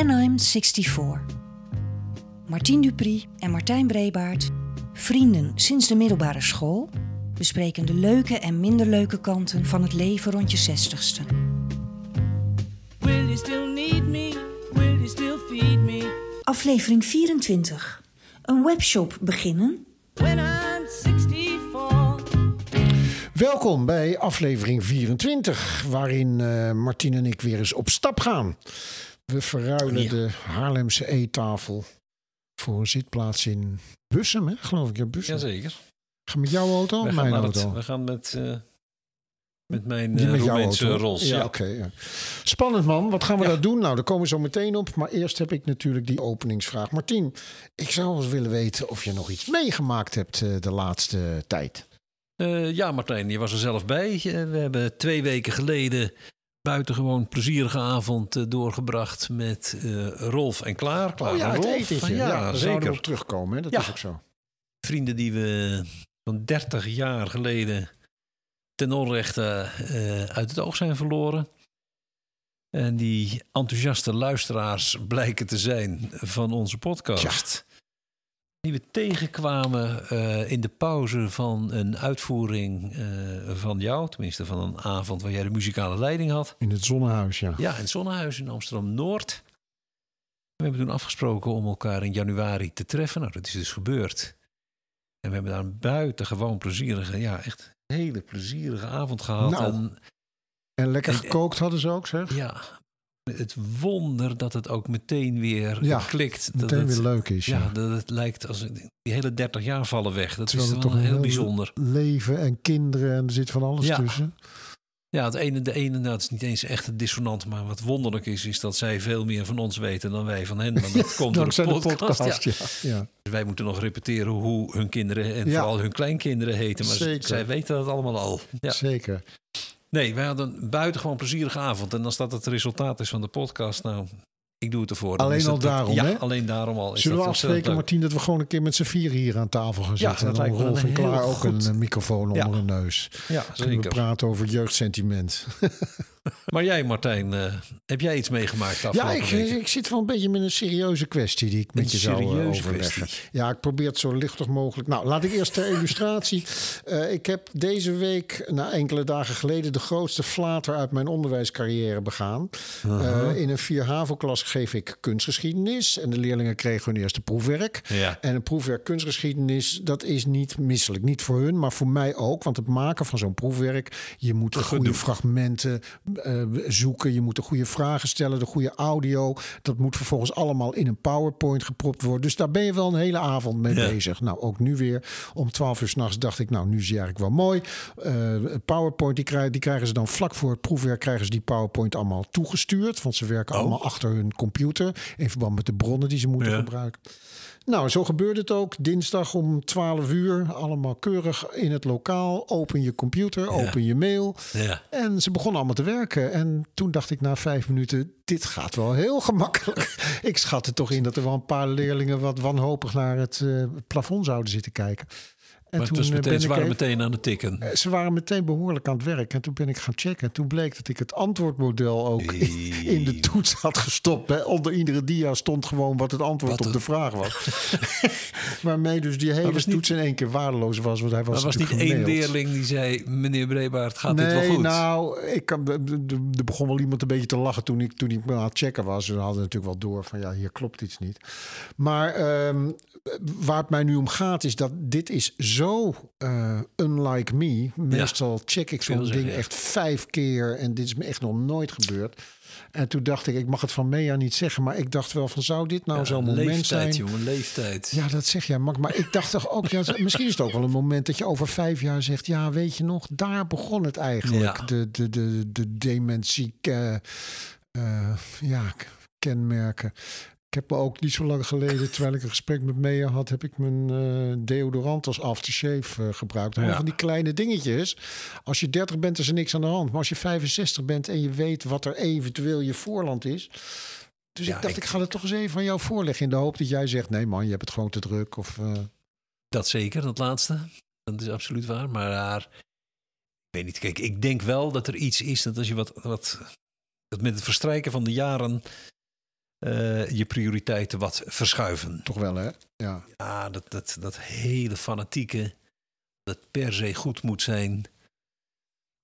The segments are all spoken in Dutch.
When I'm 64. Martien Dupri en Martijn Brebaert, vrienden sinds de middelbare school, bespreken de leuke en minder leuke kanten van het leven rond je zestigste. Will you still need me? Will you still feed me? Aflevering 24. Een webshop beginnen? When I'm 64. Welkom bij aflevering 24, waarin eh Martien en ik weer eens op stap gaan. We verruilen de Haarlemse eettafel voor een zitplaats in Bussum, hè? geloof ik. Ja, Bussum. Jazeker. Ga met jouw auto of We gaan, mijn auto? het, we gaan met, eh, met mijn Die uh, met jouw Roemeense. Ja, Ja, oké. ja. Spannend man, wat gaan we daar doen? Nou, daar komen we zo meteen op. Maar eerst heb ik natuurlijk die openingsvraag. Martien, ik zou eens willen weten of je nog iets meegemaakt hebt eh, de laatste tijd. Eh, ja, Martijn, je was er zelf bij. Eh, We hebben twee weken geleden buitengewoon plezierige avond eh, doorgebracht met eh, Rolf en Klaar. Klaar oh ja, en het Rolf. etentje. Ja, Ja, daar zouden we zeker. op terugkomen. Hè? Dat Ja. is ook zo. Vrienden die we van 30 jaar geleden ten onrechte eh, uit het oog zijn verloren. En die enthousiaste luisteraars blijken te zijn van onze podcast. Die we tegenkwamen eh, in de pauze van een uitvoering eh, van jou. Tenminste, van een avond waar jij de muzikale leiding had. In het zonnehuis, ja. Ja, in het Zonnehuis in Amsterdam-Noord. We hebben toen afgesproken om elkaar in januari te treffen. Nou, dat is dus gebeurd. En we hebben daar een buitengewoon plezierige, ja, echt hele plezierige avond gehad. Nou, en En lekker En- gekookt hadden ze ook, zeg. ja, het wonder dat het ook meteen weer Ja, klikt. Dat Meteen het, weer leuk is, ja. Ja, dat het lijkt als die hele 30 jaar vallen weg. Dat Terwijl is wel toch heel heel- bijzonder. Leven en kinderen en er zit van alles Ja. tussen. Ja, het ene, de ene, nou, het is niet eens echt dissonant, maar wat wonderlijk is, is dat zij veel meer van ons weten dan wij van hen. Maar dat komt door de de podcast. ja. Dus wij moeten nog repeteren hoe hun kinderen en Ja. vooral hun kleinkinderen heten. Maar Zeker. zij weten dat allemaal al. Ja. Zeker. Nee, wij hadden een buitengewoon plezierige avond. En als dat het resultaat is van de podcast, nou, ik doe het ervoor. Dan Alleen al dat- daarom, Ja, hè? alleen daarom al. Is Zullen we afspreken. Martien, dat we gewoon een keer met z'n vier hier aan tafel gaan Ja, zitten? dat en lijkt dan me een en Klaar ook een eh, microfoon Ja. onder hun neus. Ja, Kunnen we zeker. praten over jeugdsentiment. Maar jij, Martijn, eh, heb jij iets meegemaakt Ja, ik, ik zit wel een beetje met een serieuze kwestie die ik met Een je zou serieuze overleggen. kwestie. Ja, ik probeer het zo lichtig mogelijk. Nou, laat ik eerst ter illustratie. Eh, ik heb deze week, na enkele dagen geleden, de grootste flater uit mijn onderwijscarrière begaan. In een 4 HAVO-klas geef ik kunstgeschiedenis. En de leerlingen kregen hun eerste proefwerk. Ja. En een proefwerk kunstgeschiedenis, dat is niet misselijk. Niet voor hun, maar voor mij ook. Want het maken van zo'n proefwerk, je moet de goede fragmenten eh, zoeken. Je moet de goede vragen stellen, de goede audio. Dat moet vervolgens allemaal in een PowerPoint gepropt worden. Dus daar ben je wel een hele avond mee Ja. bezig. Nou, ook nu weer om 12 uur s'nachts dacht ik, nou, nu is hij eigenlijk wel mooi. Eh, PowerPoint, die krijgen, die krijgen ze dan vlak voor het proefwerk, krijgen ze die PowerPoint allemaal toegestuurd. Want ze werken allemaal achter hun computer in verband met de bronnen die ze moeten Ja. gebruiken. Nou, zo gebeurde het ook. Dinsdag om 12 uur. Allemaal keurig in het lokaal. Open je computer, open je mail. Ja. En ze begonnen allemaal te werken. En toen dacht ik na vijf minuten, dit gaat wel heel gemakkelijk. ik schat er toch in dat er wel een paar leerlingen wat wanhopig naar het eh, plafond zouden zitten kijken. En Maar was eh, meteen, ze waren even- meteen aan het tikken. eh, Ze waren meteen behoorlijk aan het werk. En toen ben ik gaan checken. En toen bleek dat ik het antwoordmodel ook in, in de toets had gestopt. Hè. Onder iedere dia stond gewoon wat het antwoord Wat op de vraag was. Waarmee dus die hele niet- toets in één keer waardeloos was. Want hij was was niet één leerling die zei: Meneer Brebaert, gaat nee, dit wel goed? nou, ik kan, er- begon wel iemand een beetje te lachen toen ik, toen ik me aan het checken was. We hadden natuurlijk wel door van ja, hier klopt iets niet. Maar ehm, waar het mij nu om gaat is dat dit is zo eh, unlike me. Meestal check ik zo'n ding echt vijf keer en dit is me echt nog nooit gebeurd. En toen dacht ik, ik mag het van Mea niet zeggen, maar ik dacht wel van zou dit nou Ja, zo'n moment leeftijd, zijn? jongen, leeftijd. Ja, dat zeg jij, Mark. Maar ik dacht toch ook, ja, misschien is het ook wel een moment dat je over vijf jaar zegt: Ja, weet je nog, daar begon het eigenlijk. Ja. De, de, de, de dementie, eh, ja, kenmerken. Ik heb me ook niet zo lang geleden, terwijl ik een gesprek met Mea had, heb ik mijn eh, deodorant als aftershave eh, gebruikt. Ja. van die kleine dingetjes. Als je 30 bent, is er niks aan de hand. Maar als je 65 bent en je weet wat er eventueel je voorland is. Dus Ja, ik dacht, ik- ik ga het toch eens even van jou voorleggen. In de hoop dat jij zegt: nee, man, je hebt het gewoon te druk. Of, eh, Dat zeker, dat laatste. Dat is absoluut waar. Maar ik weet niet, kijk, ik denk wel dat er iets is dat als je wat, wat dat met het verstrijken van de jaren eh, je prioriteiten wat verschuiven. Toch wel, hè? Ja. Ja, dat, dat, dat hele fanatieke, dat per se goed moet zijn,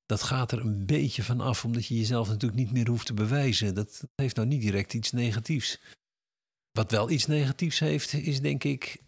dat gaat er een beetje van af, omdat je jezelf natuurlijk niet meer hoeft te bewijzen. Dat heeft nou niet direct iets negatiefs. Wat wel iets negatiefs heeft, is denk ik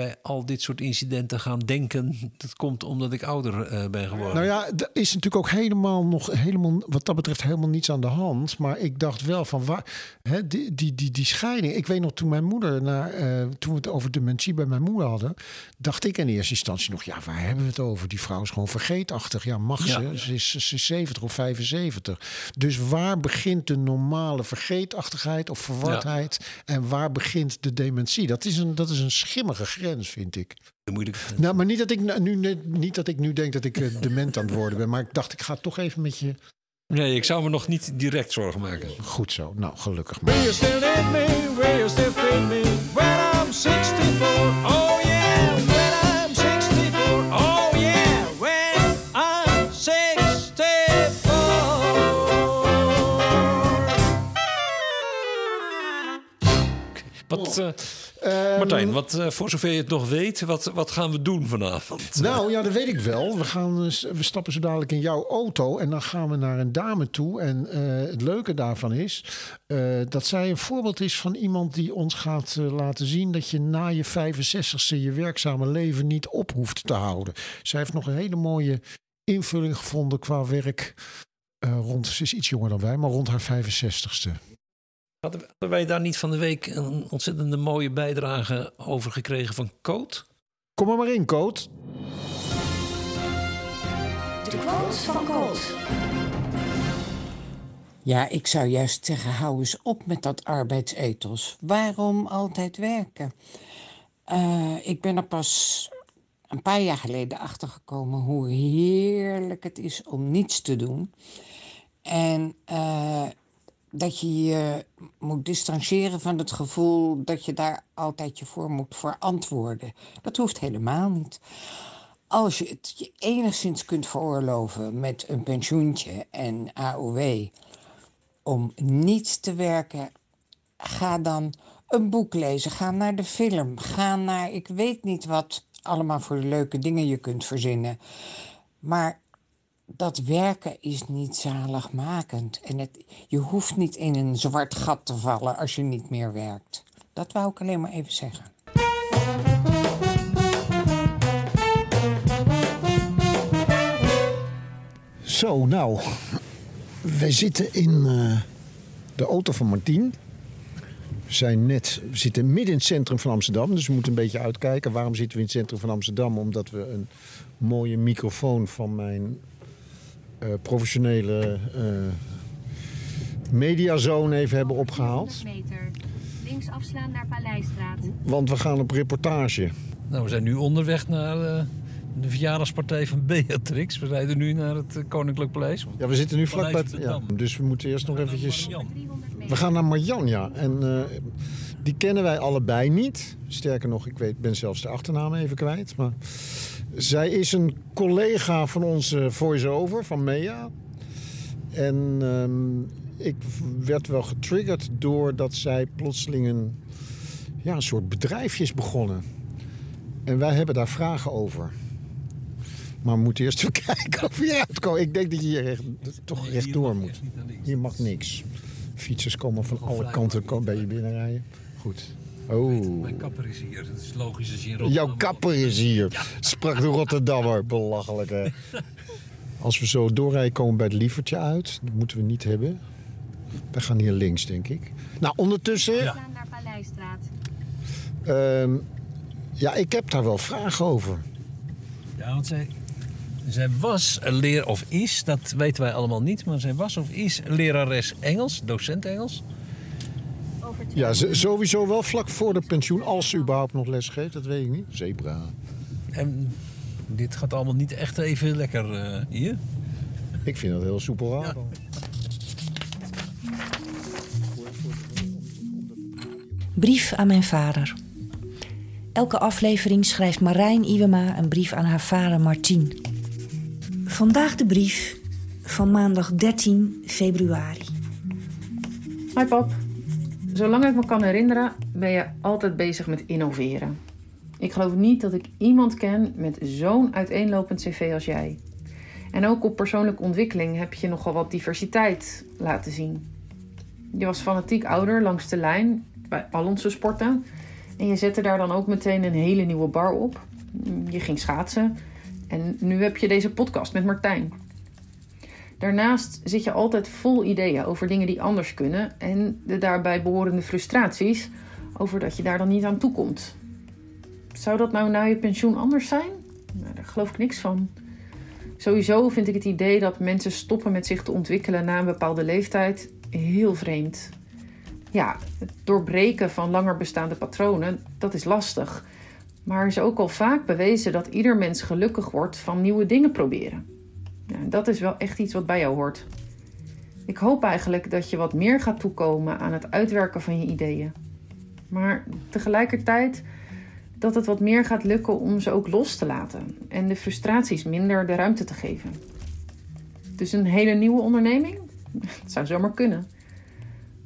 bij al dit soort incidenten gaan denken. Dat komt omdat ik ouder eh, ben geworden. Nou ja, er is natuurlijk ook helemaal nog helemaal wat dat betreft helemaal niets aan de hand. Maar ik dacht wel van waar hè, die, die, die, die scheiding. Ik weet nog toen mijn moeder naar eh, toen we het over dementie bij mijn moeder hadden, dacht ik in eerste instantie nog ja, waar hebben we het over? Die vrouw is gewoon vergeetachtig. Ja, mag ze? Ja. Ze, is, ze is 70 of 75. Dus waar begint de normale vergeetachtigheid of verwardheid en waar begint de dementie? Dat is een dat is een schimmige grens, vind ik. De moeilijke. Nou, maar niet dat ik nu niet dat ik nu denk dat ik eh, dement aan het worden ben, maar ik dacht ik ga toch even met je. Nee, ik zou me nog niet direct zorgen maken. Goed zo. Nou, gelukkig Will maar. you still need me? Will you still feed me when I'm 64? Oh yeah, when I'm 64. Oh yeah, when I'm 64. Wat, eh, Ehm, Martijn, wat, eh, voor zover je het nog weet, wat, wat gaan we doen vanavond? Nou ja, dat weet ik wel. We, gaan, eh, we stappen zo dadelijk in jouw auto en dan gaan we naar een dame toe. En eh, het leuke daarvan is dat zij een voorbeeld is van iemand die ons gaat laten zien dat je na je 65ste je werkzame leven niet op hoeft te houden. Zij heeft nog een hele mooie invulling gevonden qua werk. rond, ze is iets jonger dan wij, maar rond haar 65ste. Hadden wij daar niet van de week een ontzettende mooie bijdrage over gekregen van Coot? Kom er maar in, Coot. De quote van Colt. Ja, ik zou juist zeggen, hou eens op met dat arbeidsethos. Waarom altijd werken? Eh, ik ben er pas een paar jaar geleden achtergekomen hoe heerlijk het is om niets te doen. En eh, dat je je moet distancieren van het gevoel dat je daar altijd je voor moet verantwoorden. Dat hoeft helemaal niet. Als je het je enigszins kunt veroorloven met een pensioentje en AOW om niet te werken, ga dan een boek lezen, ga naar de film, ga naar ik weet niet wat allemaal voor leuke dingen je kunt verzinnen. Maar dat werken is niet zaligmakend. En het, je hoeft niet in een zwart gat te vallen als je niet meer werkt. Dat wou ik alleen maar even zeggen. Zo, nou. Wij zitten in eh, de auto van Martien. We, zijn net, we zitten midden in het centrum van Amsterdam. Dus we moeten een beetje uitkijken. Waarom zitten we in het centrum van Amsterdam? Omdat we een mooie microfoon van mijn eh, professionele eh mediazone even hebben opgehaald. 100 meter. Links afslaan naar Paleisstraat. Want we gaan op reportage. Nou, we zijn nu onderweg naar eh, de verjaardagspartij van Beatrix. We rijden nu naar het Koninklijk Paleis. Ja, we zitten nu vlakbij. Ja, dus we moeten eerst nog eventjes... 300 meter. We gaan naar Marjan, ja. En eh, die kennen wij allebei niet. Sterker nog, ik weet, ben zelfs de achternaam even kwijt. Maar zij is een collega van onze voice-over, van Mea. En ehm, ik werd wel getriggerd doordat zij plotseling een, ja, een soort bedrijfje is begonnen. En wij hebben daar vragen over. Maar we moeten eerst even kijken of we hieruit komen. Ik denk dat je hier recht, toch rechtdoor moet. Hier mag niks. Fietsers komen van alle kanten bij je binnenrijden. Goed. Oh. Mijn kapper is hier. Dat is logisch als je in Rotterdam... Jouw kapper is hier. Sprak de Rotterdammer. Belachelijk, hè? Als we zo doorrijden, komen we bij het lievertje uit. Dat moeten we niet hebben. We gaan hier links, denk ik. Nou, ondertussen... Ja, Afslaan naar Paleisstraat. ja ik heb daar wel vragen over. Ja, want zij, zij was een leer of is, dat weten wij allemaal niet, maar zij was of is lerares Engels, docent Engels. Ja, sowieso wel vlak voor de pensioen. Als ze überhaupt nog les geeft, dat weet ik niet. Zebra. En dit gaat allemaal niet echt even lekker eh, hier. Ik vind dat heel soepel raar. Brief aan mijn vader. Elke aflevering schrijft Marijn Iwema een brief aan haar vader Martien. Vandaag de brief van maandag 13 februari. Hoi pap. Zolang ik me kan herinneren, ben je altijd bezig met innoveren. Ik geloof niet dat ik iemand ken met zo'n uiteenlopend cv als jij. En ook op persoonlijke ontwikkeling heb je nogal wat diversiteit laten zien. Je was fanatiek ouder langs de lijn bij al onze sporten. En je zette daar dan ook meteen een hele nieuwe bar op. Je ging schaatsen. En nu heb je deze podcast met Martijn. Daarnaast zit je altijd vol ideeën over dingen die anders kunnen en de daarbij behorende frustraties over dat je daar dan niet aan toekomt. Zou dat nou na je pensioen anders zijn? Nou, daar geloof ik niks van. Sowieso vind ik het idee dat mensen stoppen met zich te ontwikkelen na een bepaalde leeftijd heel vreemd. Ja, het doorbreken van langer bestaande patronen, dat is lastig. Maar er is ook al vaak bewezen dat ieder mens gelukkig wordt van nieuwe dingen proberen. Ja, dat is wel echt iets wat bij jou hoort. Ik hoop eigenlijk dat je wat meer gaat toekomen aan het uitwerken van je ideeën. Maar tegelijkertijd dat het wat meer gaat lukken om ze ook los te laten en de frustraties minder de ruimte te geven. Dus een hele nieuwe onderneming? Dat zou zomaar kunnen.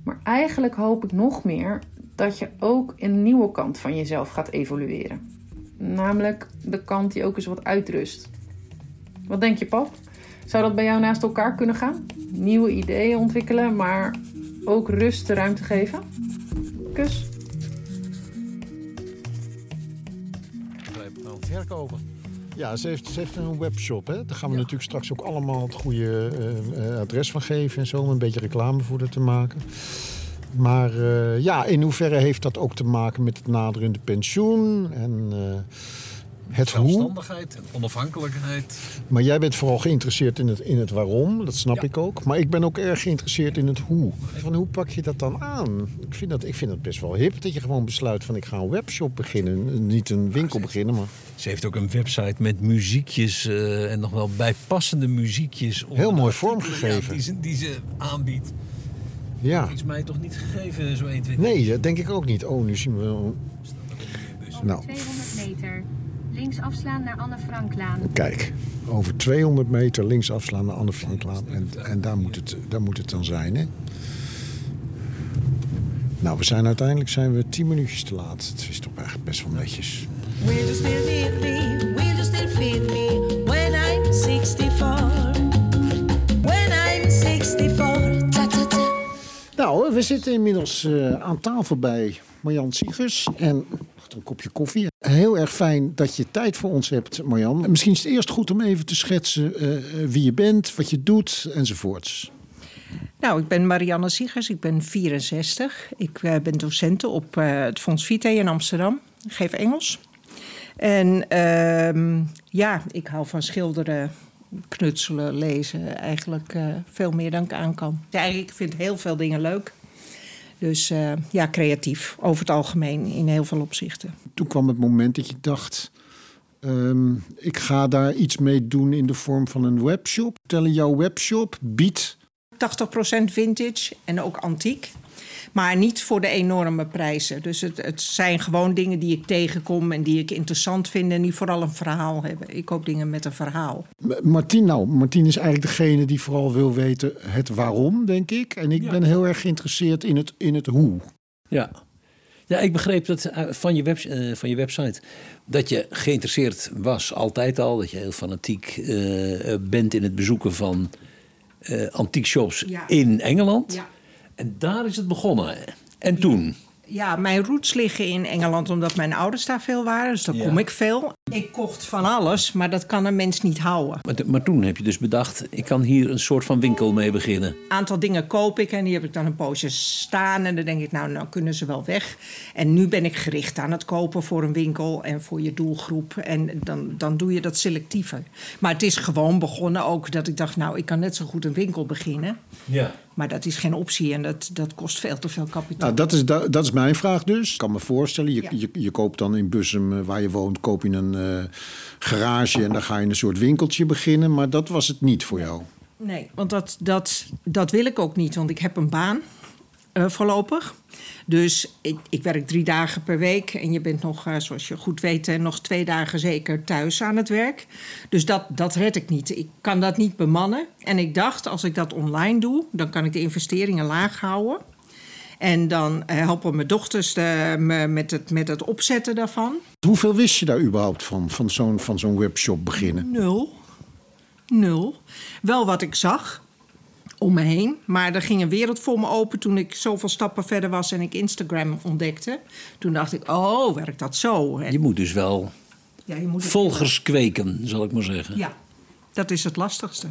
Maar eigenlijk hoop ik nog meer dat je ook een nieuwe kant van jezelf gaat evolueren. Namelijk de kant die ook eens wat uitrust. Wat denk je, pap? Zou dat bij jou naast elkaar kunnen gaan? Nieuwe ideeën ontwikkelen, maar ook rust de ruimte geven? Kus. verkopen. Ja, ze heeft, ze heeft een webshop. Hè? Daar gaan we natuurlijk straks ook allemaal het goede uh, adres van geven en zo. Om een beetje reclame voor haar te maken. Maar uh, ja, in hoeverre heeft dat ook te maken met het naderende pensioen? En uh, het hoe? Zelfstandigheid en onafhankelijkheid. Maar jij bent vooral geïnteresseerd in het, in het waarom, dat snap ja. ik ook. Maar ik ben ook erg geïnteresseerd in het hoe. Van hoe pak je dat dan aan? Ik vind dat, ik vind dat best wel hip dat je gewoon besluit van ik ga een webshop beginnen. Niet een winkel beginnen, maar... Ze heeft ook een website met muziekjes uh, en nog wel bijpassende muziekjes. Heel mooi vormgegeven. Die, ze, die ze aanbiedt. Ja. Dat is mij toch niet gegeven, zo 1, 2, Nee, dat denk ik ook niet. Oh, nu zien we wel... Nou. 200 meter. Links afslaan naar Anne Franklaan. Kijk, over 200 meter links afslaan naar Anne Franklaan. En, en daar, moet het, daar moet het dan zijn, hè? Nou, we zijn uiteindelijk zijn we 10 minuutjes te laat. Het is toch eigenlijk best wel netjes. Will you still need me? Will you still feed me? When I'm 64. When I'm 64. Ta, ta, ta. Nou, we zitten inmiddels uh, aan tafel bij Marjan Siegers. En een kopje koffie. Heel erg fijn dat je tijd voor ons hebt, Marjan. Misschien is het eerst goed om even te schetsen uh, wie je bent, wat je doet enzovoorts. Nou, ik ben Marianne Siegers, ik ben 64. Ik uh, ben docent op het Fonds Vitae in Amsterdam. Ik geef Engels. En uh, ja, ik hou van schilderen, knutselen, lezen. Eigenlijk veel meer dan ik aan kan. Ja, ik vind heel veel dingen leuk. Dus uh, ja, creatief over het algemeen in heel veel opzichten. Toen kwam het moment dat je dacht: um, ik ga daar iets mee doen in de vorm van een webshop. Tellen jouw webshop biedt 80% vintage en ook antiek. Maar niet voor de enorme prijzen. Dus het, het, zijn gewoon dingen die ik tegenkom en die ik interessant vind en die vooral een verhaal hebben. Ik koop dingen met een verhaal. Martien, nou, Martien is eigenlijk degene die vooral wil weten het waarom, denk ik. En ik ja. ben heel erg geïnteresseerd in het, in het hoe. Ja. Ja, ik begreep dat van je, web, uh, van je website dat je geïnteresseerd was, altijd al. Dat je heel fanatiek uh, bent in het bezoeken van uh, antiek shops ja. in Engeland. Ja. En daar is het begonnen. En toen? Ja, mijn roots liggen in Engeland omdat mijn ouders daar veel waren. Dus daar kom ik veel. Ik kocht van alles, maar dat kan een mens niet houden. Maar, maar, toen heb je dus bedacht, ik kan hier een soort van winkel mee beginnen. Een aantal dingen koop ik en die heb ik dan een poosje staan. En dan denk ik, nou, nou kunnen ze wel weg. En nu ben ik gericht aan het kopen voor een winkel en voor je doelgroep. En dan, dan doe je dat selectiever. Maar het is gewoon begonnen ook dat ik dacht, nou, ik kan net zo goed een winkel beginnen. Ja. Maar dat is geen optie en dat, dat kost veel te veel kapitaal. Nou, dat, is, dat, dat is mijn vraag dus. Ik kan me voorstellen, je, ja. je, je koopt dan in Bussum, waar je woont, koop je een uh, garage en dan ga je een soort winkeltje beginnen. Maar dat was het niet voor jou. Nee, want dat, dat, dat wil ik ook niet, want ik heb een baan uh, voorlopig. Dus ik, ik, werk drie dagen per week en je bent nog, uh, zoals je goed weet, nog twee dagen zeker thuis aan het werk. Dus dat, dat red ik niet. Ik kan dat niet bemannen. En ik dacht, als ik dat online doe, dan kan ik de investeringen laag houden. En dan eh, helpen mijn dochters eh, me met, het, met het opzetten daarvan. Hoeveel wist je daar überhaupt van, van zo'n van zo'n webshop beginnen? Nul. Nul. Wel wat ik zag om me heen. Maar er ging een wereld voor me open toen ik zoveel stappen verder was en ik Instagram ontdekte. Toen dacht ik, oh, werkt dat zo? En, Je moet dus wel ja, je moet volgers kweken, zal ik maar zeggen. Ja, dat is het lastigste.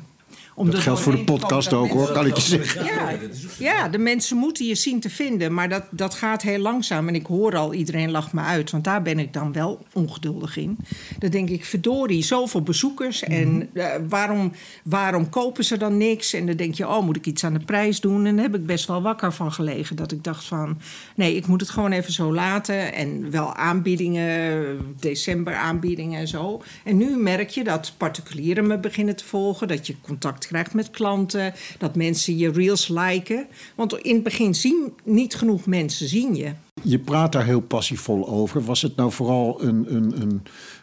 Om Dat geldt voor de podcast ook hoor, kan ik je zeggen. Ja, ja, de mensen moeten je zien te vinden. Maar dat, dat gaat heel langzaam. En ik hoor al, iedereen lacht me uit. Want daar ben ik dan wel ongeduldig in. Dan denk ik, verdorie, zoveel bezoekers. En eh, waarom, waarom kopen ze dan niks? En dan denk je, oh, moet ik iets aan de prijs doen? En daar heb ik best wel wakker van gelegen. Dat ik dacht van, nee, ik moet het gewoon even zo laten. En wel aanbiedingen, december aanbiedingen en zo. En nu merk je dat particulieren me beginnen te volgen. Dat je contact krijgt met klanten. Dat mensen je reels liken. Want in het begin zien niet genoeg mensen zien je. Je praat daar heel passievol over. Was het nou vooral een, een, een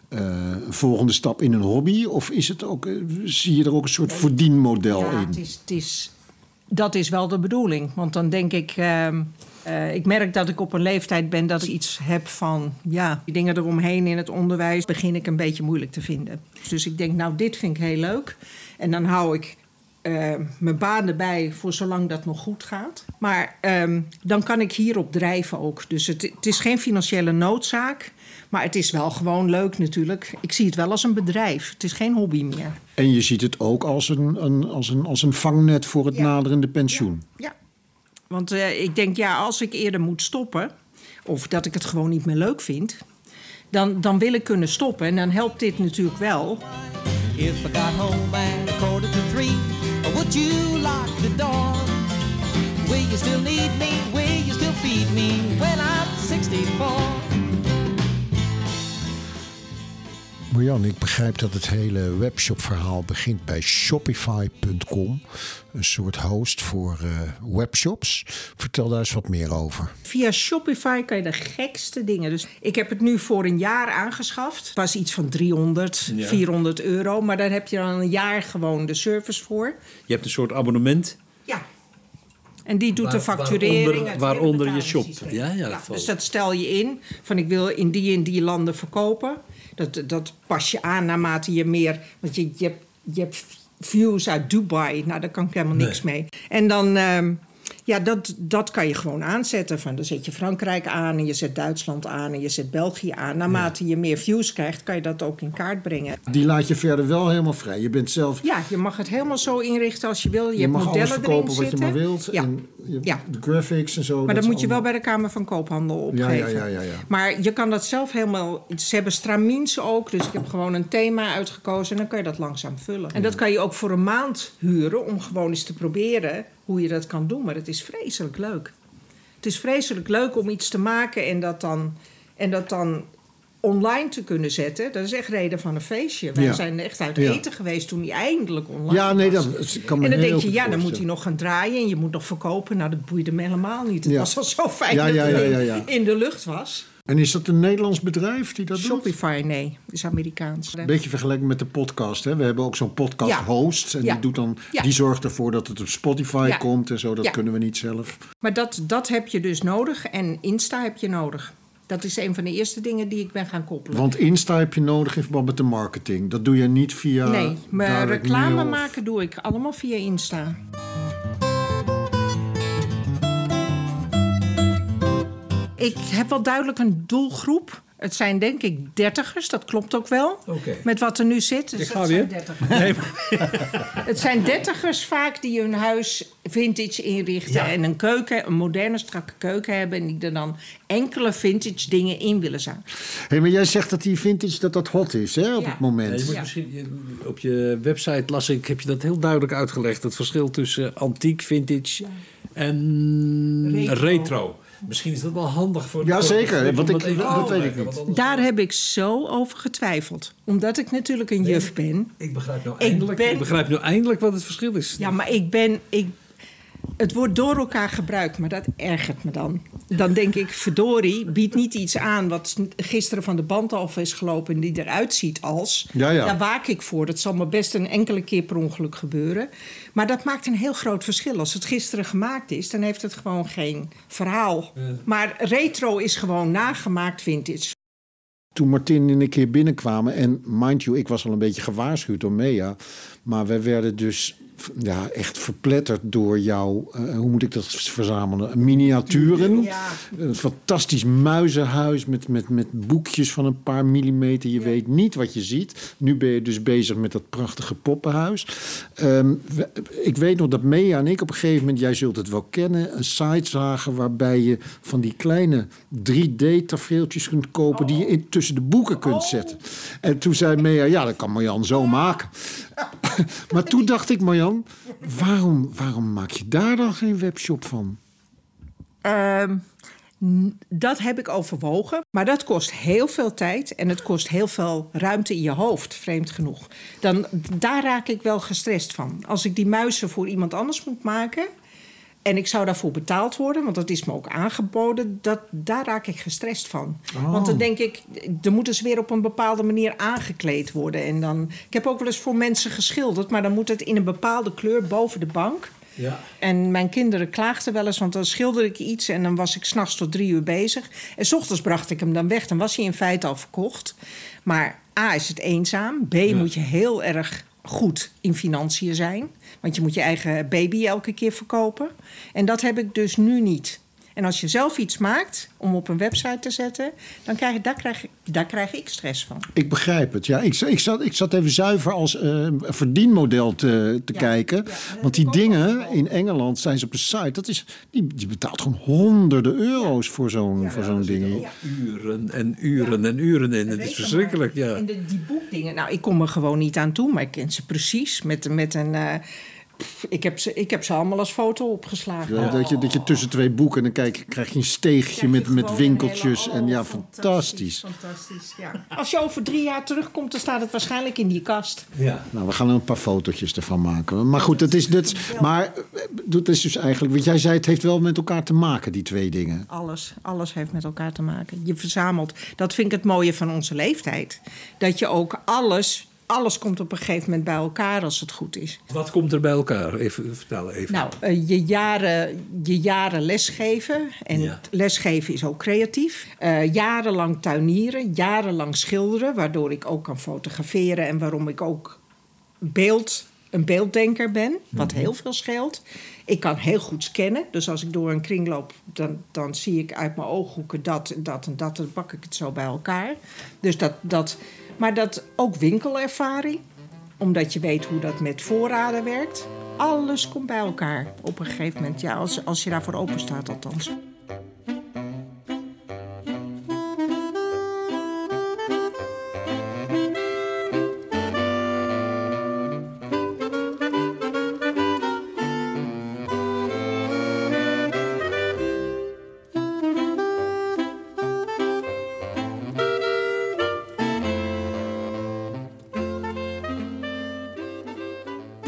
eh, volgende stap in een hobby? Of is het ook, eh, zie je er ook een soort verdienmodel Ja, in? het is, het is, dat is wel de bedoeling. Want dan denk ik... ehm, eh, ik merk dat ik op een leeftijd ben dat ik iets heb van... ja, die dingen eromheen in het onderwijs... begin ik een beetje moeilijk te vinden. Dus ik denk, nou, dit vind ik heel leuk. En dan hou ik eh, mijn baan erbij voor zolang dat nog goed gaat. Maar ehm, dan kan ik hierop drijven ook. Dus het, het is geen financiële noodzaak... Maar het is wel gewoon leuk natuurlijk. Ik zie het wel als een bedrijf. Het is geen hobby meer. En je ziet het ook als een, een, als een, als een vangnet voor het Ja. naderende pensioen. Ja, want eh, ik denk, ja, als ik eerder moet stoppen, of dat ik het gewoon niet meer leuk vind, dan, dan wil ik kunnen stoppen. En dan helpt dit natuurlijk wel. If I got home at a quarter to three, would you lock the door? Will you still need me? Will you still feed me when I'm 64? Marjan, ik begrijp dat het hele webshop-verhaal begint bij Shopify.com. Een soort host voor eh, webshops. Vertel daar eens wat meer over. Via Shopify kan je de gekste dingen. Dus ik heb het nu voor een jaar aangeschaft. Het was iets van 300, 400 euro. Maar daar heb je dan een jaar gewoon de service voor. Je hebt een soort abonnement. Ja. En die doet de facturering. waaronder- waaronder je shop. Ja, ja, dus dat stel je in. Van ik wil in die en die landen verkopen. Dat, dat pas je aan naarmate je meer... Want je, je, hebt, je hebt views uit Dubai. Nou, daar kan ik helemaal niks mee. En dan... ehm, ja, dat, dat kan je gewoon aanzetten. Van, dan zet je Frankrijk aan en je zet Duitsland aan en je zet België aan. Naarmate je meer views krijgt, kan je dat ook in kaart brengen. Die laat je verder wel helemaal vrij. Je bent zelf... Ja, je mag het helemaal zo inrichten als je wil. Je, Je, hebt mag modellen alles verkopen erin wat je zitten. maar wilt. Ja. En je, Ja. De graphics en zo. Maar dat moet je wel bij de Kamer van Koophandel Ja, opgeven. ja, ja, ja, ja. Maar je kan dat zelf helemaal... Ze hebben stramines ook, dus ik heb gewoon een thema uitgekozen... en dan kan je dat langzaam vullen. En dat kan je ook voor een maand huren... om gewoon eens te proberen hoe je dat kan doen. Maar het is vreselijk leuk. Het is vreselijk leuk om iets te maken en dat dan, en dat dan online te kunnen zetten. Dat is echt reden van een feestje. Wij Ja. zijn echt uit Ja. eten geweest toen hij eindelijk online Ja, nee, was. dat kan me En dan heel denk je, ja, dan moet hij nog gaan draaien en je moet nog verkopen. Nou, dat boeide me helemaal niet. Het Ja. was al zo fijn dat ja. in de lucht was. En is dat een Nederlands bedrijf die dat doet? Shopify, nee, is Amerikaans. Een beetje vergeleken met de podcast. Hè? We hebben ook zo'n podcast Ja. host. En Ja. die, doet dan, Ja. die zorgt ervoor dat het op Spotify komt en zo. Dat kunnen we niet zelf. Maar dat, dat heb je dus nodig en Insta heb je nodig. Dat is een van de eerste dingen die ik ben gaan koppelen. Want Insta heb je nodig in verband met de marketing. Dat doe je niet via. nee, maar reclame of- maken doe ik allemaal via Insta. Ik heb wel duidelijk een doelgroep. Het zijn denk ik dertigers, dat klopt ook wel. Met wat er nu zit. Dus Ik dat ga zijn weer. Nee, Het zijn dertigers vaak die hun huis vintage inrichten... en een keuken, een moderne, strakke keuken hebben... en die er dan enkele vintage dingen in willen zijn. Hey, maar jij zegt dat die vintage dat dat hot is hè, op Ja. het moment. Ja, je moet Ja. misschien, op je website las ik, heb je dat heel duidelijk uitgelegd. Het verschil tussen antiek, vintage en retro. Retro. Misschien is dat wel handig voor de Ja, zeker, want ik- dat weet ik niet. Daar heb ik zo over getwijfeld. Omdat ik natuurlijk een juf ben. Ik begrijp nou Ik eindelijk, ik, ben- begrijp nou eindelijk wat het verschil is. Ja, maar ik ben... Ik, Het wordt door elkaar gebruikt, maar dat ergert me dan. Dan denk ik, verdorie, biedt niet iets aan wat gisteren van de band af is gelopen en die eruit ziet als. Ja, ja. Daar waak ik voor. Dat zal me best een enkele keer per ongeluk gebeuren. Maar dat maakt een heel groot verschil. Als het gisteren gemaakt is, dan heeft het gewoon geen verhaal. Maar retro is gewoon nagemaakt vintage. Toen Martin en ik hier binnenkwamen, en mind you, ik was al een beetje gewaarschuwd door Mea, maar wij werden dus ja, echt verpletterd door jouw, eh, hoe moet ik dat verzamelen? Miniaturen. Ja. Een fantastisch muizenhuis met, met, met boekjes van een paar millimeter. Je weet niet wat je ziet. Nu ben je dus bezig met dat prachtige poppenhuis. Ehm, ik weet nog dat Mea en ik op een gegeven moment, jij zult het wel kennen, een site zagen waarbij je van die kleine 3D-tafereeltjes kunt kopen die je in, tussen de boeken kunt zetten. En toen zei Mea, ja, dat kan Marjan zo maken. maar toen dacht ik, Marjan, waarom, waarom maak je daar dan geen webshop van? Ehm, dat heb ik overwogen. Maar dat kost heel veel tijd en het kost heel veel ruimte in je hoofd, vreemd genoeg. Dan, daar raak ik wel gestrest van. Als ik die muizen voor iemand anders moet maken en ik zou daarvoor betaald worden, want dat is me ook aangeboden, dat, daar raak ik gestrest van. Want dan denk ik, er moeten ze weer op een bepaalde manier aangekleed worden. En dan, ik heb ook wel eens voor mensen geschilderd, maar dan moet het in een bepaalde kleur boven de bank. Ja. En mijn kinderen klaagden wel eens, want dan schilderde ik iets en dan was ik s'nachts tot drie uur bezig. En s ochtends bracht ik hem dan weg, dan was hij in feite al verkocht. Maar A is het eenzaam, B moet je heel erg goed in financiën zijn. Want je moet je eigen baby elke keer verkopen. En dat heb ik dus nu niet. En als je zelf iets maakt om op een website te zetten, dan krijg, daar, krijg, daar krijg ik stress van. Ik begrijp het. Ja, ik, ik, zat, ik zat even zuiver als eh, verdienmodel te, te Ja. kijken. Ja, Want die dingen in Engeland zijn ze op de site. Dat is, die, die betaalt gewoon honderden euro's voor zo'n voor zo'n ding. Ja. Uren en uren en uren in. Het is verschrikkelijk, ja. En de, die boekdingen, nou, ik kom er gewoon niet aan toe, maar ik ken ze precies. Met, met een. eh, ik, heb ze, ik heb ze allemaal als foto opgeslagen. Ja, dat, je, dat je tussen twee boeken, dan kijk, krijg je een steegje met, met winkeltjes. en ja, oh, fantastisch. Fantastisch, ja. Als je over drie jaar terugkomt, dan staat het waarschijnlijk in die kast. ja. Nou, we gaan er een paar fotootjes ervan maken. Maar goed, dat is, dat, maar eh, dat is dus eigenlijk... Want jij zei, het heeft wel met elkaar te maken, die twee dingen. Alles, alles heeft met elkaar te maken. Je verzamelt. Dat vind ik het mooie van onze leeftijd. Dat je ook alles, alles komt op een gegeven moment bij elkaar als het goed is. Wat komt er bij elkaar? Even vertel even. Nou, eh, je, jaren, je jaren lesgeven. En Ja. lesgeven is ook creatief. Eh, jarenlang tuinieren, jarenlang schilderen, waardoor ik ook kan fotograferen en waarom ik ook beeld, een beelddenker ben, wat heel veel scheelt. Ik kan heel goed scannen, dus als ik door een kring loop, dan, dan zie ik uit mijn ooghoeken dat en dat en dat, dan pak ik het zo bij elkaar. Dus dat, dat, maar dat ook winkelervaring, omdat je weet hoe dat met voorraden werkt. Alles komt bij elkaar op een gegeven moment, ja, als, als je daarvoor open staat althans.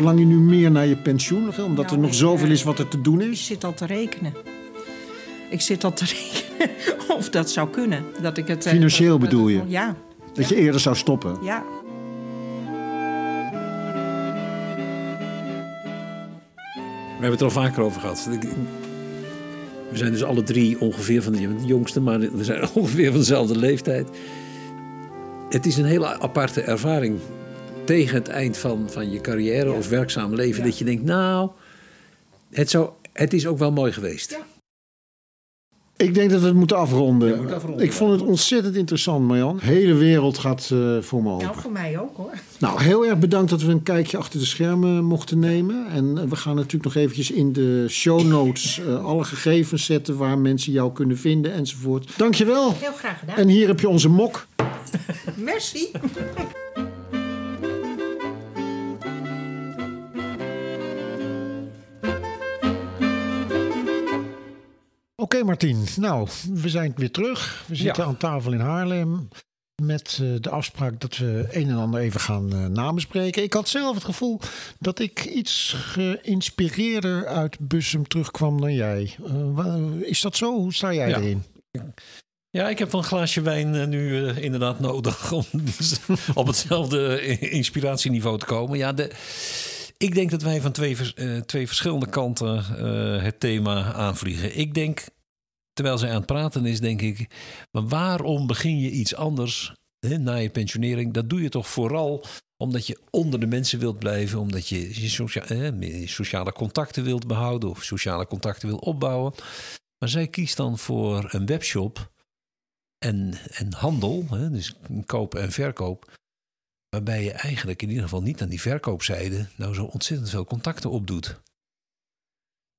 Verlang je nu meer naar je pensioen? Omdat er Nou, nog ik, zoveel eh, is wat er te doen Ik is? zit al te rekenen. Ik zit al te rekenen of dat zou kunnen. Dat ik het, eh, Financieel dat- dat- bedoel je? Ja, Dat je eerder zou stoppen? ja. We hebben het er al vaker over gehad. Ik- We zijn dus alle drie ongeveer van de jongste, maar we zijn ongeveer van dezelfde leeftijd. Het is een hele aparte ervaring tegen het eind van, van je carrière of werkzaam leven. Dat je denkt, nou, het, zou, het is ook wel mooi geweest. Ja. Ik denk dat we het moeten afronden. ik vond het ontzettend interessant, Marjan. De hele wereld gaat eh, voor me open. Nou, voor mij ook hoor. Nou, heel erg bedankt dat we een kijkje achter de schermen mochten nemen. En eh, we gaan natuurlijk nog eventjes in de show notes eh, alle gegevens zetten... waar mensen jou kunnen vinden enzovoort. Dankjewel. Heel graag gedaan. En hier heb je onze mok. Merci. Oké, Martien. Nou, we zijn weer terug. We zitten aan tafel in Haarlem. met eh, de afspraak dat we een en ander even gaan uh, namenspreken. Ik had zelf het gevoel dat ik iets geïnspireerder uit Bussum terugkwam dan jij. is dat zo? Hoe sta jij erin? Ja, ik heb wel een glaasje wijn nu inderdaad nodig om op hetzelfde inspiratieniveau te komen. Ja, de, ik denk dat wij van twee, twee verschillende kanten het thema aanvliegen. Ik denk terwijl zij aan het praten is, denk ik, maar waarom begin je iets anders hè, na je pensionering? Dat doe je toch vooral omdat je onder de mensen wilt blijven, omdat je je sociale, sociale contacten wilt behouden of sociale contacten wil opbouwen. Maar zij kiest dan voor een webshop en, en handel, hè, dus koop en verkoop. Waarbij je eigenlijk in ieder geval niet aan die verkoopzijde nou zo ontzettend veel contacten opdoet.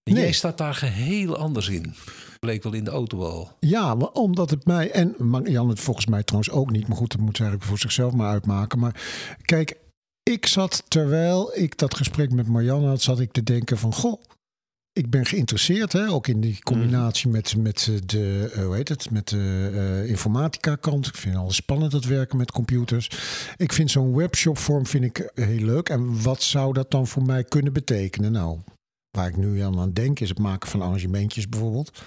nee. jij staat daar geheel anders in bleek wel in de auto al. Ja, omdat het mij, en Jan het volgens mij trouwens ook niet, maar goed, dat moet ze eigenlijk voor zichzelf maar uitmaken. Maar kijk, ik zat terwijl ik dat gesprek met Marianne had, zat ik te denken van, goh, ik ben geïnteresseerd, hè, ook in die combinatie mm. met, met de, uh, hoe heet het, met de uh, informatica kant. Ik vind het al spannend dat werken met computers. Ik vind zo'n webshop vorm vind ik heel leuk. En wat zou dat dan voor mij kunnen betekenen? Nou, Waar ik nu aan denk is het maken van arrangementjes bijvoorbeeld.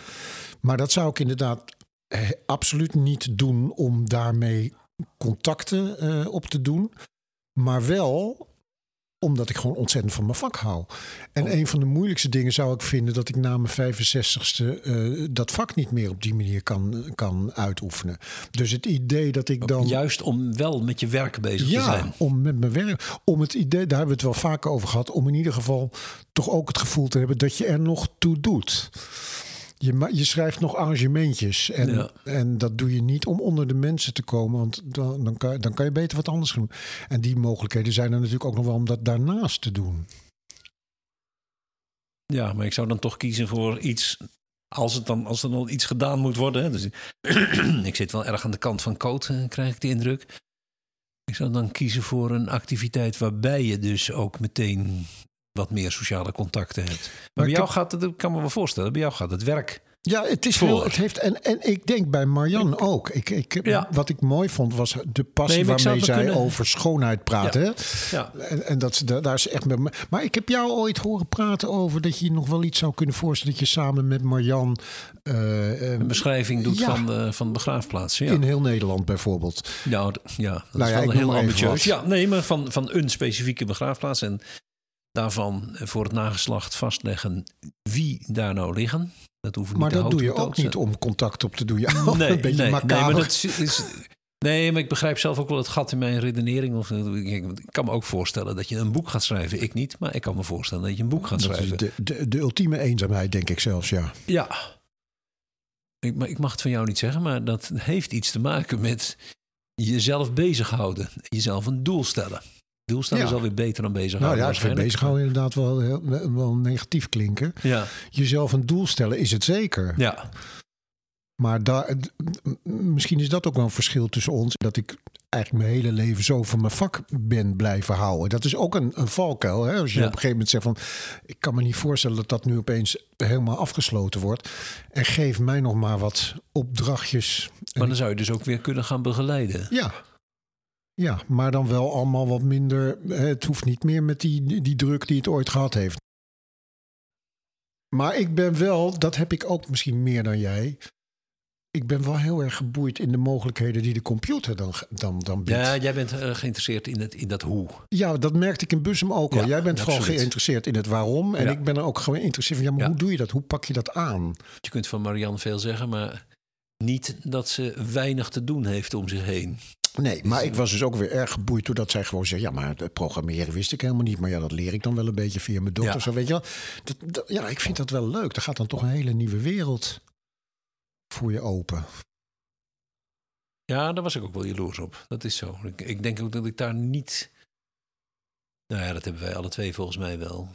Maar dat zou ik inderdaad eh, absoluut niet doen om daarmee contacten eh, op te doen. Maar wel omdat ik gewoon ontzettend van mijn vak hou. En oh. een van de moeilijkste dingen zou ik vinden dat ik na mijn 65ste uh, dat vak niet meer op die manier kan, kan uitoefenen. Dus het idee dat ik dan. Juist om wel met je werk bezig ja, te zijn. Ja, om met mijn werk. Om het idee, daar hebben we het wel vaker over gehad. Om in ieder geval toch ook het gevoel te hebben dat je er nog toe doet. Je, je schrijft nog arrangementjes. En, en dat doe je niet om onder de mensen te komen. Want dan, dan, kan, dan kan je beter wat anders doen. En die mogelijkheden zijn er natuurlijk ook nog wel om dat daarnaast te doen. Ja, maar ik zou dan toch kiezen voor iets. Als, het dan, als er dan iets gedaan moet worden. Hè, dus, ik zit wel erg aan de kant van code, eh, krijg ik de indruk. Ik zou dan kiezen voor een activiteit waarbij je dus ook meteen wat meer sociale contacten hebt. Maar, bij jou gaat het, dat kan me wel voorstellen, bij jou gaat het werk. Ja, het is veel. Het heeft, en, en ik denk bij Marianne ook. Ik, ik, Wat ik mooi vond was de passie waarmee zij over schoonheid praat. Ja. ja. En, en dat, daar is echt. Maar ik heb jou ooit horen praten over dat je nog wel iets zou kunnen voorstellen. Dat je samen met Marianne. Uh, een beschrijving doet van, de, van de begraafplaats. Ja. In heel Nederland bijvoorbeeld. Nou, ja, dat nou is wel heel ambitieus. Ja, nee, maar van, van een specifieke begraafplaats. En daarvan voor het nageslacht vastleggen wie daar nou liggen. Dat hoeven maar dat doe je ook niet om contact op te doen. Ja, nee, een beetje nee, nee, maar dat is, nee, maar ik begrijp zelf ook wel het gat in mijn redenering. Of, ik kan me ook voorstellen dat je een boek gaat schrijven. Ik niet, maar ik kan me voorstellen dat je een boek gaat dat schrijven. de, de, de ultieme eenzaamheid, denk ik zelfs, ja. Ja. Ik, maar ik mag het van jou niet zeggen, maar dat heeft iets te maken met jezelf bezighouden. Jezelf een doel stellen. Doelstelling ja. is alweer beter dan bezighouden. Nou ja, ik vind bezighouden inderdaad wel, heel, wel negatief klinken. Ja. Jezelf een doel stellen is het zeker. Ja. Maar daar, misschien is dat ook wel een verschil tussen ons. Dat ik eigenlijk mijn hele leven zo van mijn vak ben blijven houden. Dat is ook een, een valkuil. Hè? Als je op een gegeven moment zegt van... ik kan me niet voorstellen dat dat nu opeens helemaal afgesloten wordt. En geef mij nog maar wat opdrachtjes. Maar dan zou je dus ook weer kunnen gaan begeleiden. Ja, ja, maar dan wel allemaal wat minder. Het hoeft niet meer met die, die druk die het ooit gehad heeft. Maar ik ben wel, dat heb ik ook misschien meer dan jij. Ik ben wel heel erg geboeid in de mogelijkheden die de computer dan, dan, dan biedt. Ja, jij bent uh, geïnteresseerd in, het, in dat hoe. Ja, dat merkte ik in Bussum ook al. jij bent vooral geïnteresseerd in het waarom. En ik ben er ook geïnteresseerd in, ja, maar hoe doe je dat? Hoe pak je dat aan? Je kunt van Marianne veel zeggen, maar niet dat ze weinig te doen heeft om zich heen. Nee, maar ik was dus ook weer erg geboeid doordat zij gewoon zei: Ja, maar het programmeren wist ik helemaal niet. Maar ja, dat leer ik dan wel een beetje via mijn dochter. Zo, weet je wel. Dat, ja, ik vind dat wel leuk. Er gaat dan toch een hele nieuwe wereld voor je open. Ja, daar was ik ook wel jaloers op. Dat is zo. Ik, ik denk ook dat ik daar niet. Nou ja, dat hebben wij alle twee volgens mij wel.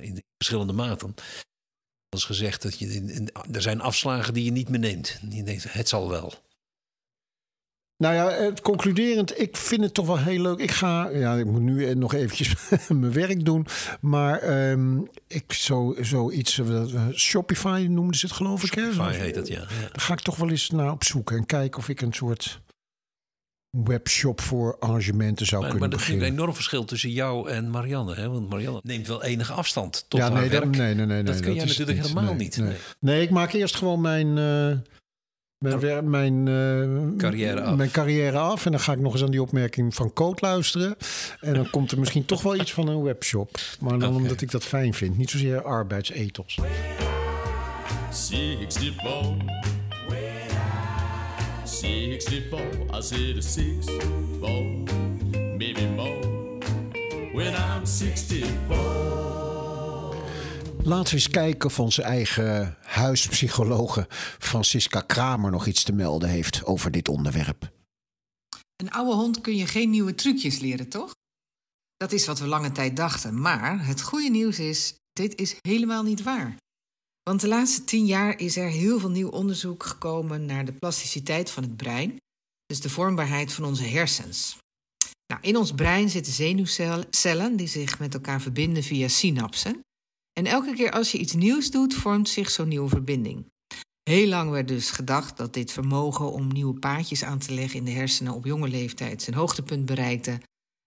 In verschillende maten. Als gezegd dat je. In, er zijn afslagen die je niet meer neemt. Je denkt, het zal wel. Nou ja, het concluderend, ik vind het toch wel heel leuk. Ik ga, ja, ik moet nu nog eventjes mijn werk doen. Maar um, ik zo, zoiets, uh, Shopify noemden ze het geloof ik. Shopify heet het, ja. Daar ga ik toch wel eens naar op zoek en kijken of ik een soort webshop voor arrangementen zou Maar, kunnen maar er is een beginnen. enorm verschil tussen jou en Marianne. Hè? Want Marianne neemt wel enige afstand tot ja, haar nee, werk. dat, nee, nee, nee, dat nee, kun jij natuurlijk helemaal Nee, niet. Nee. Nee. Nee, ik maak eerst gewoon mijn, eh, mijn, wer- mijn, eh, Carrière af. mijn carrière af. En dan ga ik nog eens aan die opmerking van Coot luisteren. En dan komt er misschien toch wel iets van een webshop. Maar dan omdat ik dat fijn vind. Niet zozeer arbeidsethos. 64. 64, I said a 64, maybe more. When I'm 64. Laten we eens kijken of onze eigen huispsychologe Francisca Kramer nog iets te melden heeft over dit onderwerp. Een oude hond kun je geen nieuwe trucjes leren, toch? Dat is wat we lange tijd dachten. Maar het goede nieuws is, dit is helemaal niet waar. Want de laatste tien jaar is er heel veel nieuw onderzoek gekomen naar de plasticiteit van het brein. Dus de vormbaarheid van onze hersens. Nou, in ons brein zitten zenuwcellen die zich met elkaar verbinden via synapsen. En elke keer als je iets nieuws doet, vormt zich zo'n nieuwe verbinding. Heel lang werd dus gedacht dat dit vermogen om nieuwe paadjes aan te leggen in de hersenen op jonge leeftijd zijn hoogtepunt bereikte.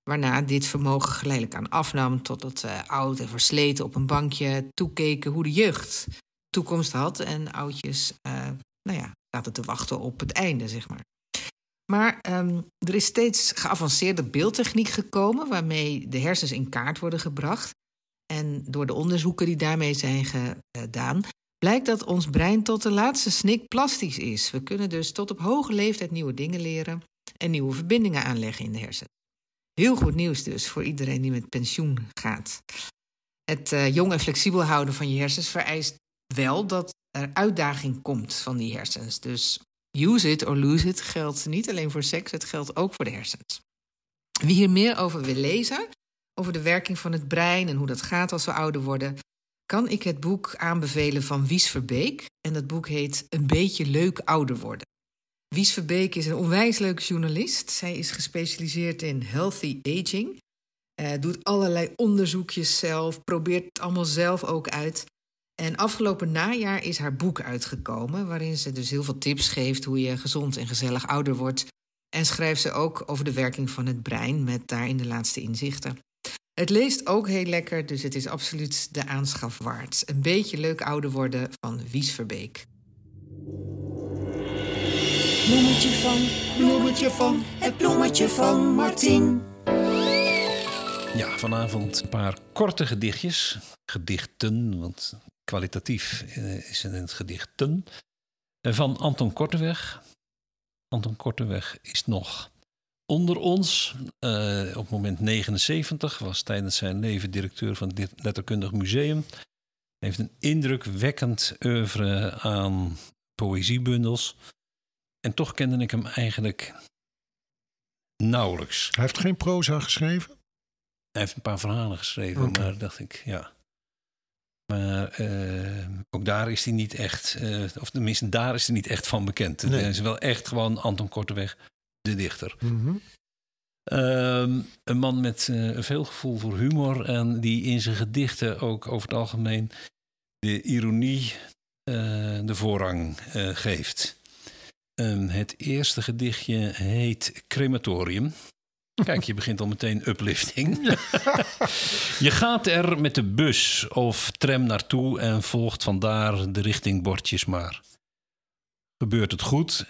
Waarna dit vermogen geleidelijk aan afnam totdat oud en versleten op een bankje toekeken hoe de jeugd toekomst had. En oudjes, eh, nou ja, zaten te wachten op het einde, zeg maar. Maar ehm, er is steeds geavanceerde beeldtechniek gekomen waarmee de hersens in kaart worden gebracht. En door de onderzoeken die daarmee zijn gedaan, blijkt dat ons brein tot de laatste snik plastisch is. We kunnen dus tot op hoge leeftijd nieuwe dingen leren en nieuwe verbindingen aanleggen in de hersenen. Heel goed nieuws dus voor iedereen die met pensioen gaat. Het eh, jong en flexibel houden van je hersens vereist wel dat er uitdaging komt van die hersens. Dus use it or lose it geldt niet alleen voor seks, het geldt ook voor de hersens. Wie hier meer over wil lezen, over de werking van het brein en hoe dat gaat als we ouder worden, kan ik het boek aanbevelen van Wies Verbeek. En dat boek heet Een beetje leuk ouder worden. Wies Verbeek is een onwijs leuke journalist. Zij is gespecialiseerd in healthy aging. Eh, doet allerlei onderzoekjes zelf, probeert het allemaal zelf ook uit. En afgelopen najaar is haar boek uitgekomen, waarin ze dus heel veel tips geeft hoe je gezond en gezellig ouder wordt. En schrijft ze ook over de werking van het brein met daarin de laatste inzichten. Het leest ook heel lekker, dus het is absoluut de aanschaf waard. Een beetje leuk ouder worden van Wies Verbeek. Bloemetje van, bloemetje van, het bloemetje van Martien. Ja, vanavond een paar korte gedichtjes. Gedichten, want kwalitatief eh, is het in het gedichten. Eh, Van Anton Korteweg. Anton Korteweg is nog onder ons. Eh, op het moment 79 was tijdens zijn leven directeur van dit letterkundig museum. Hij heeft een indrukwekkend oeuvre aan poëziebundels. En toch kende ik hem eigenlijk nauwelijks. Hij heeft geen proza geschreven? Hij heeft een paar verhalen geschreven, maar dacht ik, ja. Maar eh, ook daar is hij niet echt, eh, of tenminste, daar is hij niet echt van bekend. Nee. Hij is wel echt gewoon Anton Korteweg, de dichter. Mhm. Ehm, een man met eh, veel gevoel voor humor en die in zijn gedichten ook over het algemeen de ironie eh, de voorrang eh, geeft. Ehm, het eerste gedichtje heet Crematorium. Kijk, je begint al meteen uplifting. je gaat er met de bus of tram naartoe en volgt vandaar de richtingbordjes maar. Gebeurt het goed,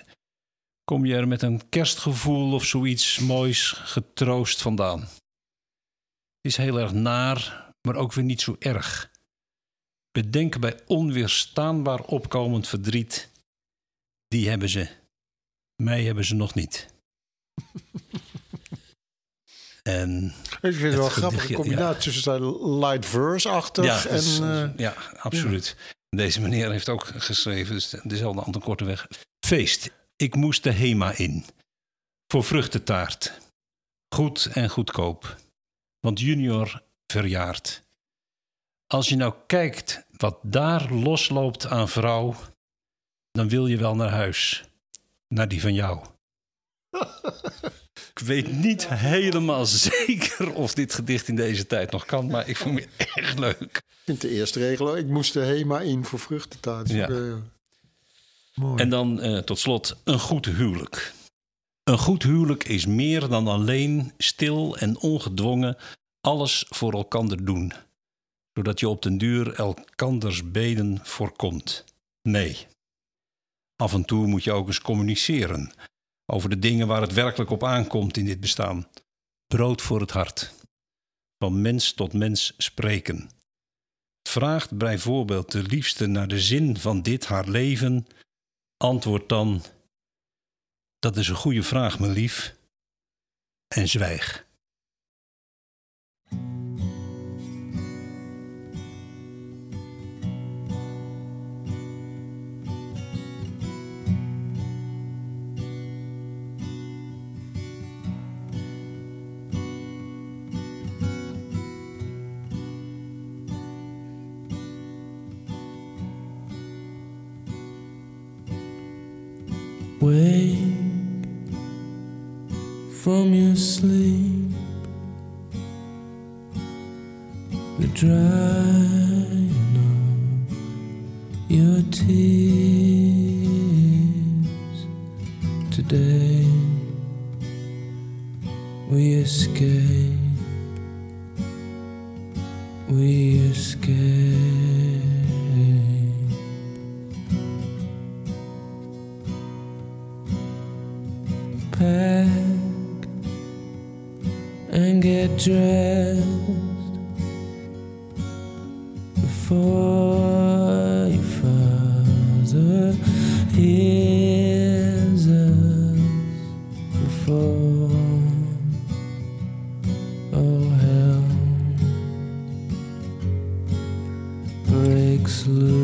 kom je er met een kerstgevoel of zoiets moois getroost vandaan. Het is heel erg naar, maar ook weer niet zo erg. Bedenk bij onweerstaanbaar opkomend verdriet. Die hebben ze. Mij hebben ze nog niet. En Ik vind het wel een grappige combinatie tussen zijn light verse-achtig ja, en... eh, ja, absoluut. Deze meneer heeft ook geschreven, dus dezelfde Anton Korteweg. Feest, ik moest de HEMA in. Voor vruchtentaart. Goed en goedkoop. Want junior verjaart. Als je nou kijkt wat daar losloopt aan vrouw... dan wil je wel naar huis. Naar die van jou. Ik weet niet helemaal zeker of dit gedicht in deze tijd nog kan, maar ik vond het echt leuk. Ik vind de eerste regel, ik moest de HEMA in voor vruchtentaart. Ja. En dan eh, tot slot een goed huwelijk. Een goed huwelijk is meer dan alleen stil en ongedwongen alles voor elkander doen, zodat je op den duur elkanders beden voorkomt. Nee. Af en toe moet je ook eens communiceren over de dingen waar het werkelijk op aankomt in dit bestaan. Brood voor het hart. Van mens tot mens spreken. Vraagt bijvoorbeeld de liefste naar de zin van dit haar leven, antwoord dan: Dat is een goede vraag, mijn lief. En zwijg. Wake from your sleep, the drying Slow.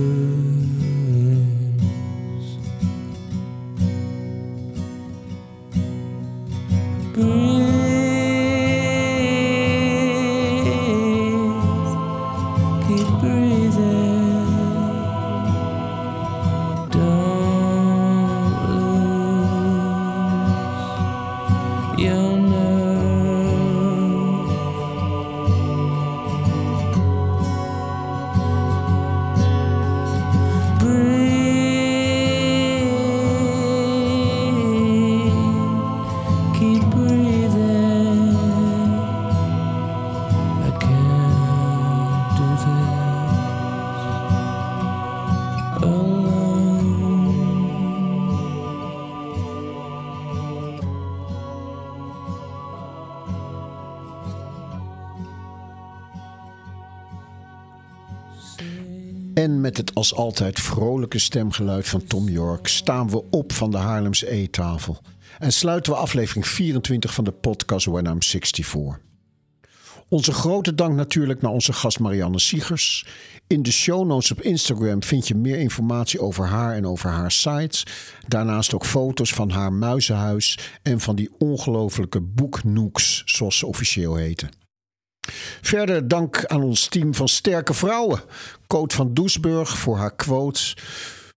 Met het als altijd vrolijke stemgeluid van Tom York staan we op van de Haarlemse eettafel. En sluiten we aflevering 24 van de podcast When I'm 64. Onze grote dank natuurlijk naar onze gast Marianne Siegers. In de show notes op Instagram vind je meer informatie over haar en over haar sites. Daarnaast ook foto's van haar muizenhuis en van die ongelofelijke boeknoeks, zoals ze officieel heten. Verder dank aan ons team van sterke vrouwen. Coot van Doesburg voor haar quotes.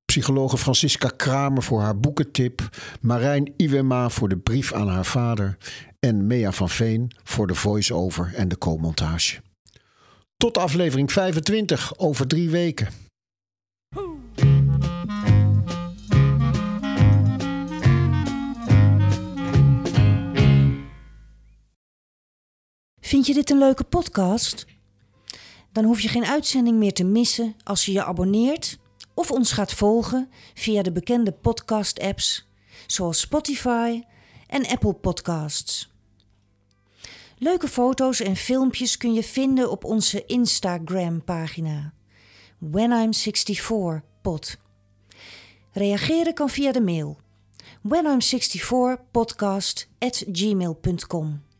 Psychologe Francisca Kramer voor haar boekentip. Marijn Iwema voor de brief aan haar vader. En Mea van Veen voor de voice-over en de co-montage. Tot aflevering 25 over drie weken. Vind je dit een leuke podcast? Dan hoef je geen uitzending meer te missen als je je abonneert of ons gaat volgen via de bekende podcast-apps zoals Spotify en Apple Podcasts. Leuke foto's en filmpjes kun je vinden op onze Instagram-pagina When I'm 64 Pod. Reageren kan via de mail whenI'm64podcast@gmail.com.